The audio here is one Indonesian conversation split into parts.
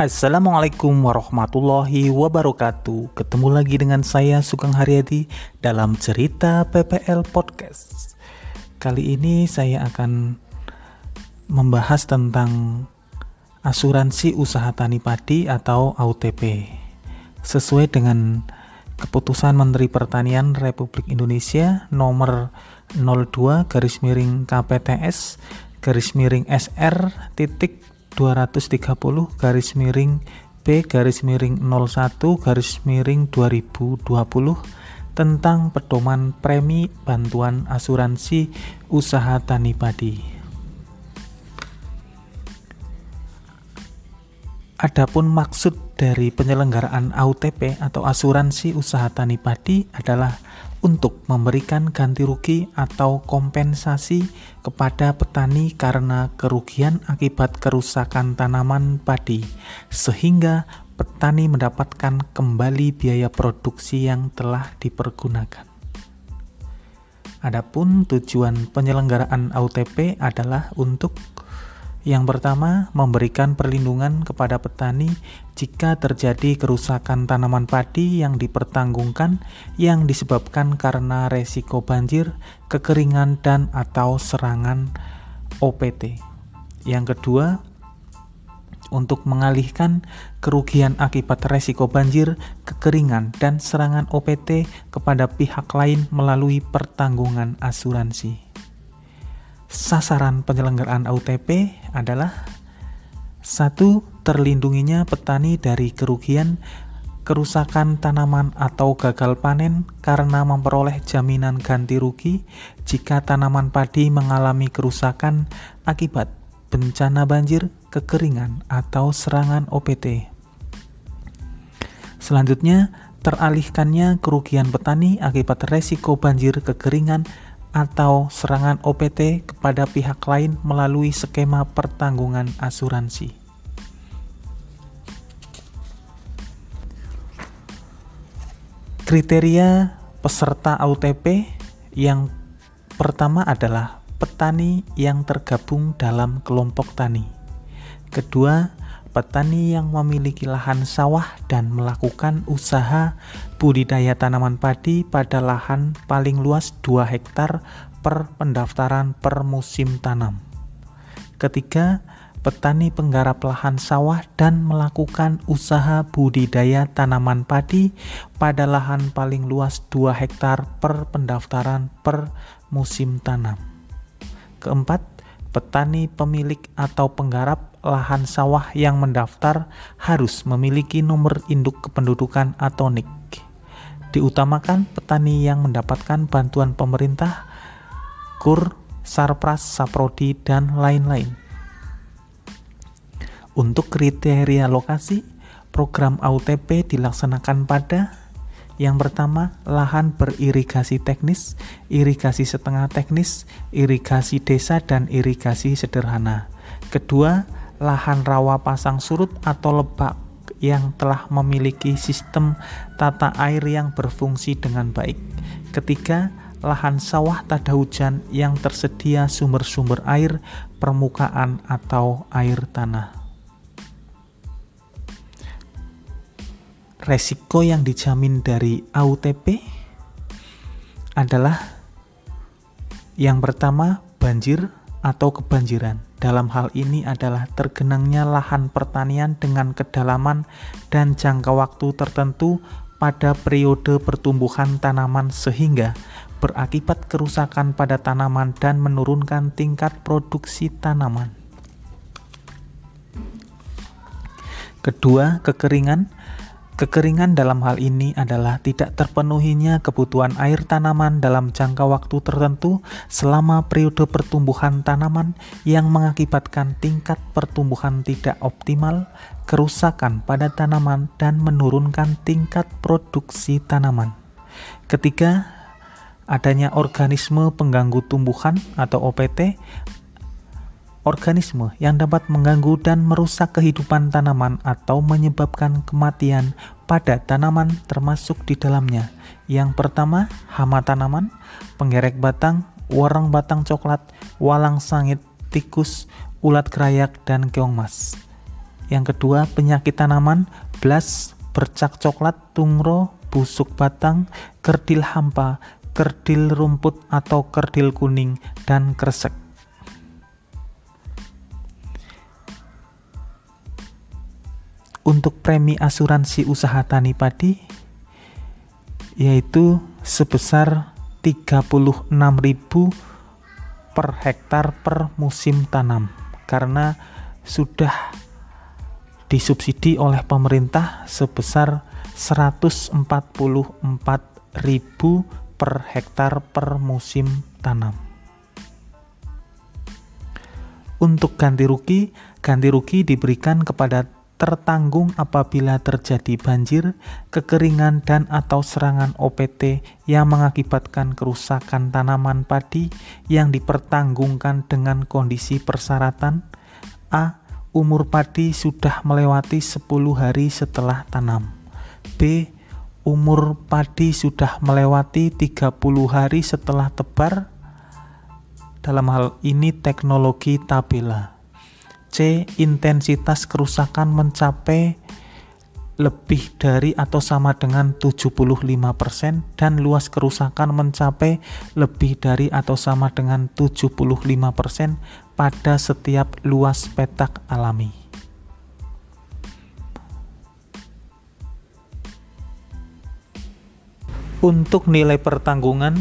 Assalamualaikum warahmatullahi wabarakatuh. Ketemu lagi dengan saya Sugeng Haryadi dalam cerita PPL Podcast. Kali ini saya akan membahas tentang asuransi usaha tani padi atau AUTP Sesuai dengan keputusan Menteri Pertanian Republik Indonesia nomor 02 garis miring KPTS garis miring SR titik 230 garis miring B garis miring 01 garis miring 2020 tentang pedoman premi bantuan asuransi usaha tani padi. Adapun maksud dari penyelenggaraan AUTP atau asuransi usaha tani padi adalah untuk memberikan ganti rugi atau kompensasi kepada petani karena kerugian akibat kerusakan tanaman padi, sehingga petani mendapatkan kembali biaya produksi yang telah dipergunakan. Adapun tujuan penyelenggaraan AUTP adalah untuk yang pertama, memberikan perlindungan kepada petani jika terjadi kerusakan tanaman padi yang dipertanggungkan yang disebabkan karena resiko banjir, kekeringan, dan atau serangan OPT. Yang kedua, untuk mengalihkan kerugian akibat resiko banjir, kekeringan, dan serangan OPT kepada pihak lain melalui pertanggungan asuransi sasaran penyelenggaraan AUTP adalah satu terlindunginya petani dari kerugian kerusakan tanaman atau gagal panen karena memperoleh jaminan ganti rugi jika tanaman padi mengalami kerusakan akibat bencana banjir, kekeringan, atau serangan OPT. Selanjutnya, teralihkannya kerugian petani akibat resiko banjir, kekeringan, atau serangan OPT kepada pihak lain melalui skema pertanggungan asuransi. Kriteria peserta AUTP yang pertama adalah petani yang tergabung dalam kelompok tani. Kedua, petani yang memiliki lahan sawah dan melakukan usaha budidaya tanaman padi pada lahan paling luas 2 hektar per pendaftaran per musim tanam. Ketiga, petani penggarap lahan sawah dan melakukan usaha budidaya tanaman padi pada lahan paling luas 2 hektar per pendaftaran per musim tanam. Keempat, petani pemilik atau penggarap lahan sawah yang mendaftar harus memiliki nomor induk kependudukan atau NIK. Diutamakan petani yang mendapatkan bantuan pemerintah, KUR, Sarpras, Saprodi, dan lain-lain. Untuk kriteria lokasi, program AUTP dilaksanakan pada yang pertama, lahan beririgasi teknis, irigasi setengah teknis, irigasi desa, dan irigasi sederhana. Kedua, lahan rawa pasang surut atau lebak yang telah memiliki sistem tata air yang berfungsi dengan baik. Ketiga, lahan sawah tada hujan yang tersedia sumber-sumber air, permukaan atau air tanah. Resiko yang dijamin dari AUTP adalah yang pertama banjir atau kebanjiran. Dalam hal ini adalah tergenangnya lahan pertanian dengan kedalaman dan jangka waktu tertentu pada periode pertumbuhan tanaman sehingga berakibat kerusakan pada tanaman dan menurunkan tingkat produksi tanaman. Kedua, kekeringan Kekeringan dalam hal ini adalah tidak terpenuhinya kebutuhan air tanaman dalam jangka waktu tertentu selama periode pertumbuhan tanaman yang mengakibatkan tingkat pertumbuhan tidak optimal, kerusakan pada tanaman, dan menurunkan tingkat produksi tanaman. Ketiga, adanya organisme pengganggu tumbuhan atau OPT organisme yang dapat mengganggu dan merusak kehidupan tanaman atau menyebabkan kematian pada tanaman termasuk di dalamnya. Yang pertama, hama tanaman, penggerek batang, warang batang coklat, walang sangit, tikus, ulat kerayak, dan keong mas. Yang kedua, penyakit tanaman, blas, bercak coklat, tungro, busuk batang, kerdil hampa, kerdil rumput atau kerdil kuning, dan kresek. Untuk premi asuransi usaha tani padi yaitu sebesar 36.000 per hektar per musim tanam karena sudah disubsidi oleh pemerintah sebesar 144.000 per hektar per musim tanam. Untuk ganti rugi, ganti rugi diberikan kepada tertanggung apabila terjadi banjir, kekeringan dan atau serangan OPT yang mengakibatkan kerusakan tanaman padi yang dipertanggungkan dengan kondisi persyaratan A umur padi sudah melewati 10 hari setelah tanam. B. Umur padi sudah melewati 30 hari setelah tebar. Dalam hal ini teknologi tabela. C. Intensitas kerusakan mencapai lebih dari atau sama dengan 75% dan luas kerusakan mencapai lebih dari atau sama dengan 75% pada setiap luas petak alami. Untuk nilai pertanggungan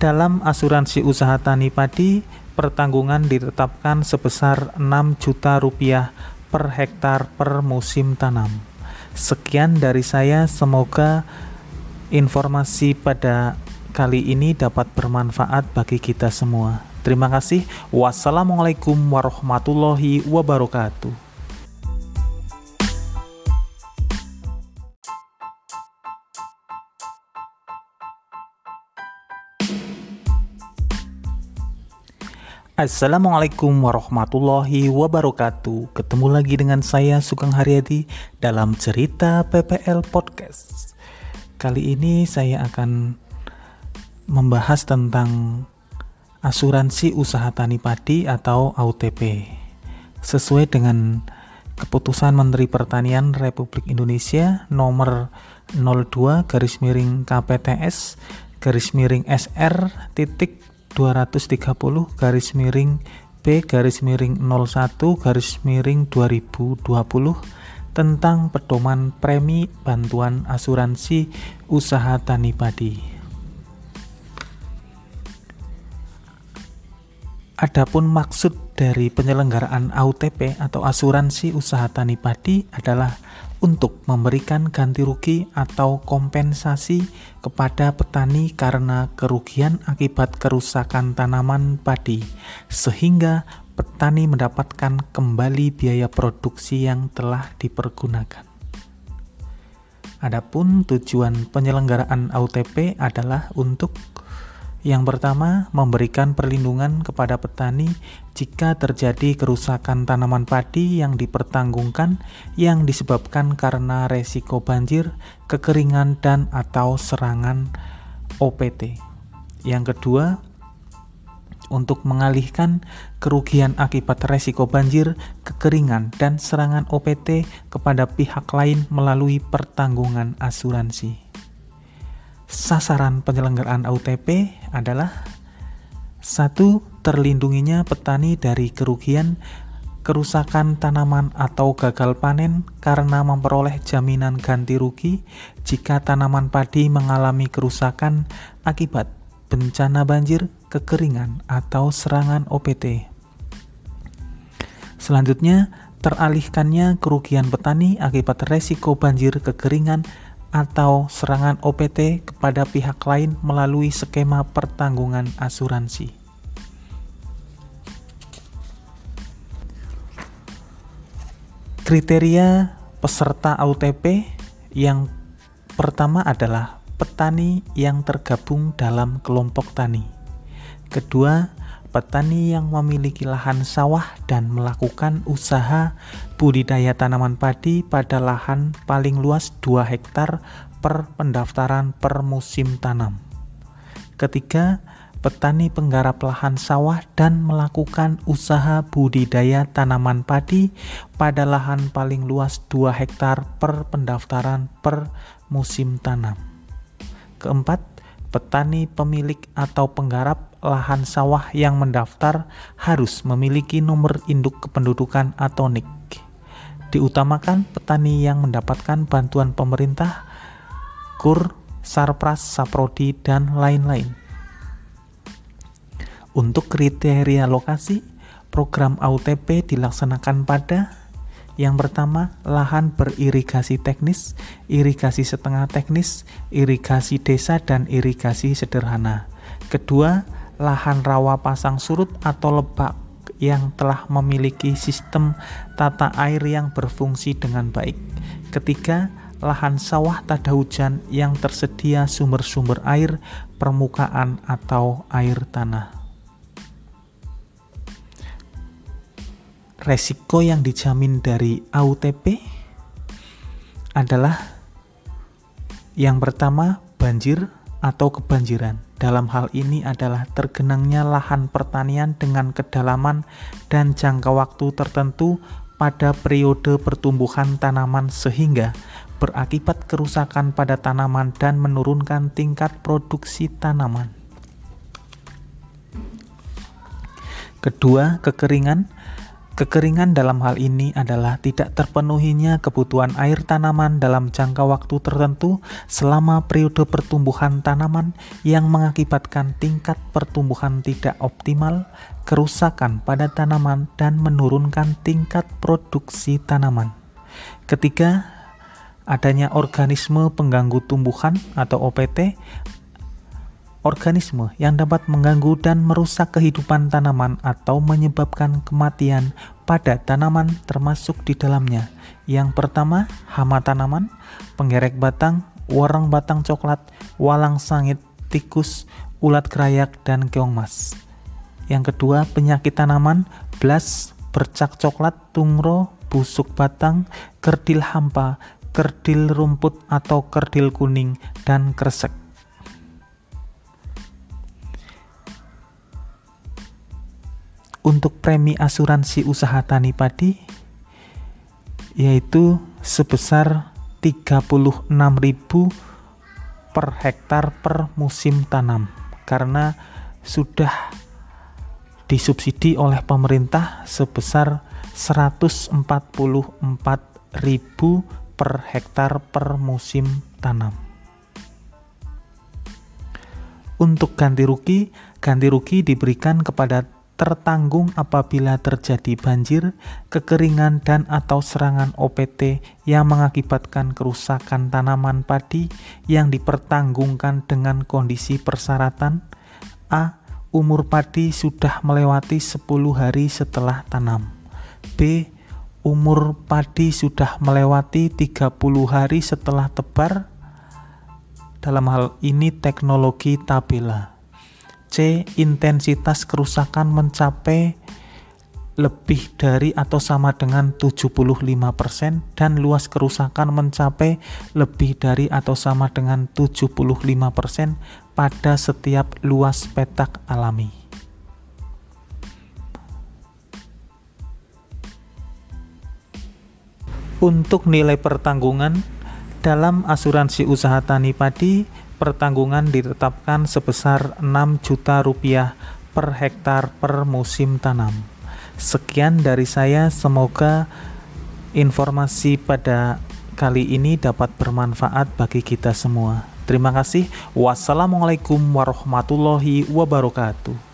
dalam asuransi usaha tani padi, pertanggungan ditetapkan sebesar 6 juta rupiah per hektar per musim tanam. Sekian dari saya, semoga informasi pada kali ini dapat bermanfaat bagi kita semua. Terima kasih. Wassalamualaikum warahmatullahi wabarakatuh. Assalamualaikum warahmatullahi wabarakatuh. Ketemu lagi dengan saya Sugeng Haryadi dalam cerita PPL Podcast. Kali ini saya akan membahas tentang asuransi usaha tani padi atau AUTP Sesuai dengan keputusan Menteri Pertanian Republik Indonesia nomor 02 garis miring KPTS garis miring SR titik 230 garis miring B garis miring 01 garis miring 2020 tentang pedoman premi bantuan asuransi usaha tani padi. Adapun maksud dari penyelenggaraan AUTP atau asuransi usaha tani padi adalah untuk memberikan ganti rugi atau kompensasi kepada petani karena kerugian akibat kerusakan tanaman padi, sehingga petani mendapatkan kembali biaya produksi yang telah dipergunakan. Adapun tujuan penyelenggaraan AUTP adalah untuk yang pertama, memberikan perlindungan kepada petani jika terjadi kerusakan tanaman padi yang dipertanggungkan yang disebabkan karena resiko banjir, kekeringan, dan atau serangan OPT. Yang kedua, untuk mengalihkan kerugian akibat resiko banjir, kekeringan, dan serangan OPT kepada pihak lain melalui pertanggungan asuransi sasaran penyelenggaraan AUTP adalah satu terlindunginya petani dari kerugian kerusakan tanaman atau gagal panen karena memperoleh jaminan ganti rugi jika tanaman padi mengalami kerusakan akibat bencana banjir, kekeringan, atau serangan OPT. Selanjutnya, teralihkannya kerugian petani akibat resiko banjir, kekeringan, atau serangan OPT kepada pihak lain melalui skema pertanggungan asuransi. Kriteria peserta OTP yang pertama adalah petani yang tergabung dalam kelompok tani. Kedua, petani yang memiliki lahan sawah dan melakukan usaha budidaya tanaman padi pada lahan paling luas 2 hektar per pendaftaran per musim tanam. Ketiga, petani penggarap lahan sawah dan melakukan usaha budidaya tanaman padi pada lahan paling luas 2 hektar per pendaftaran per musim tanam. Keempat, petani pemilik atau penggarap lahan sawah yang mendaftar harus memiliki nomor induk kependudukan atau NIK. Diutamakan petani yang mendapatkan bantuan pemerintah, KUR, Sarpras, Saprodi, dan lain-lain. Untuk kriteria lokasi, program AUTP dilaksanakan pada yang pertama, lahan beririgasi teknis, irigasi setengah teknis, irigasi desa, dan irigasi sederhana. Kedua, lahan rawa pasang surut atau lebak yang telah memiliki sistem tata air yang berfungsi dengan baik. Ketiga, lahan sawah tada hujan yang tersedia sumber-sumber air, permukaan, atau air tanah. Resiko yang dijamin dari AUTP adalah yang pertama banjir atau kebanjiran. Dalam hal ini adalah tergenangnya lahan pertanian dengan kedalaman dan jangka waktu tertentu pada periode pertumbuhan tanaman sehingga berakibat kerusakan pada tanaman dan menurunkan tingkat produksi tanaman. Kedua, kekeringan Kekeringan dalam hal ini adalah tidak terpenuhinya kebutuhan air tanaman dalam jangka waktu tertentu selama periode pertumbuhan tanaman yang mengakibatkan tingkat pertumbuhan tidak optimal, kerusakan pada tanaman, dan menurunkan tingkat produksi tanaman. Ketiga, adanya organisme pengganggu tumbuhan atau OPT organisme yang dapat mengganggu dan merusak kehidupan tanaman atau menyebabkan kematian pada tanaman termasuk di dalamnya. Yang pertama, hama tanaman, penggerek batang, warang batang coklat, walang sangit, tikus, ulat kerayak, dan keong mas. Yang kedua, penyakit tanaman, blas, bercak coklat, tungro, busuk batang, kerdil hampa, kerdil rumput atau kerdil kuning, dan kresek. Untuk premi asuransi usaha tani padi yaitu sebesar 36.000 per hektar per musim tanam karena sudah disubsidi oleh pemerintah sebesar 144.000 per hektar per musim tanam. Untuk ganti rugi, ganti rugi diberikan kepada tertanggung apabila terjadi banjir, kekeringan dan atau serangan OPT yang mengakibatkan kerusakan tanaman padi yang dipertanggungkan dengan kondisi persyaratan A. Umur padi sudah melewati 10 hari setelah tanam B. Umur padi sudah melewati 30 hari setelah tebar dalam hal ini teknologi tabela C. Intensitas kerusakan mencapai lebih dari atau sama dengan 75% dan luas kerusakan mencapai lebih dari atau sama dengan 75% pada setiap luas petak alami. Untuk nilai pertanggungan dalam asuransi usaha tani padi pertanggungan ditetapkan sebesar 6 juta rupiah per hektar per musim tanam. Sekian dari saya, semoga informasi pada kali ini dapat bermanfaat bagi kita semua. Terima kasih. Wassalamualaikum warahmatullahi wabarakatuh.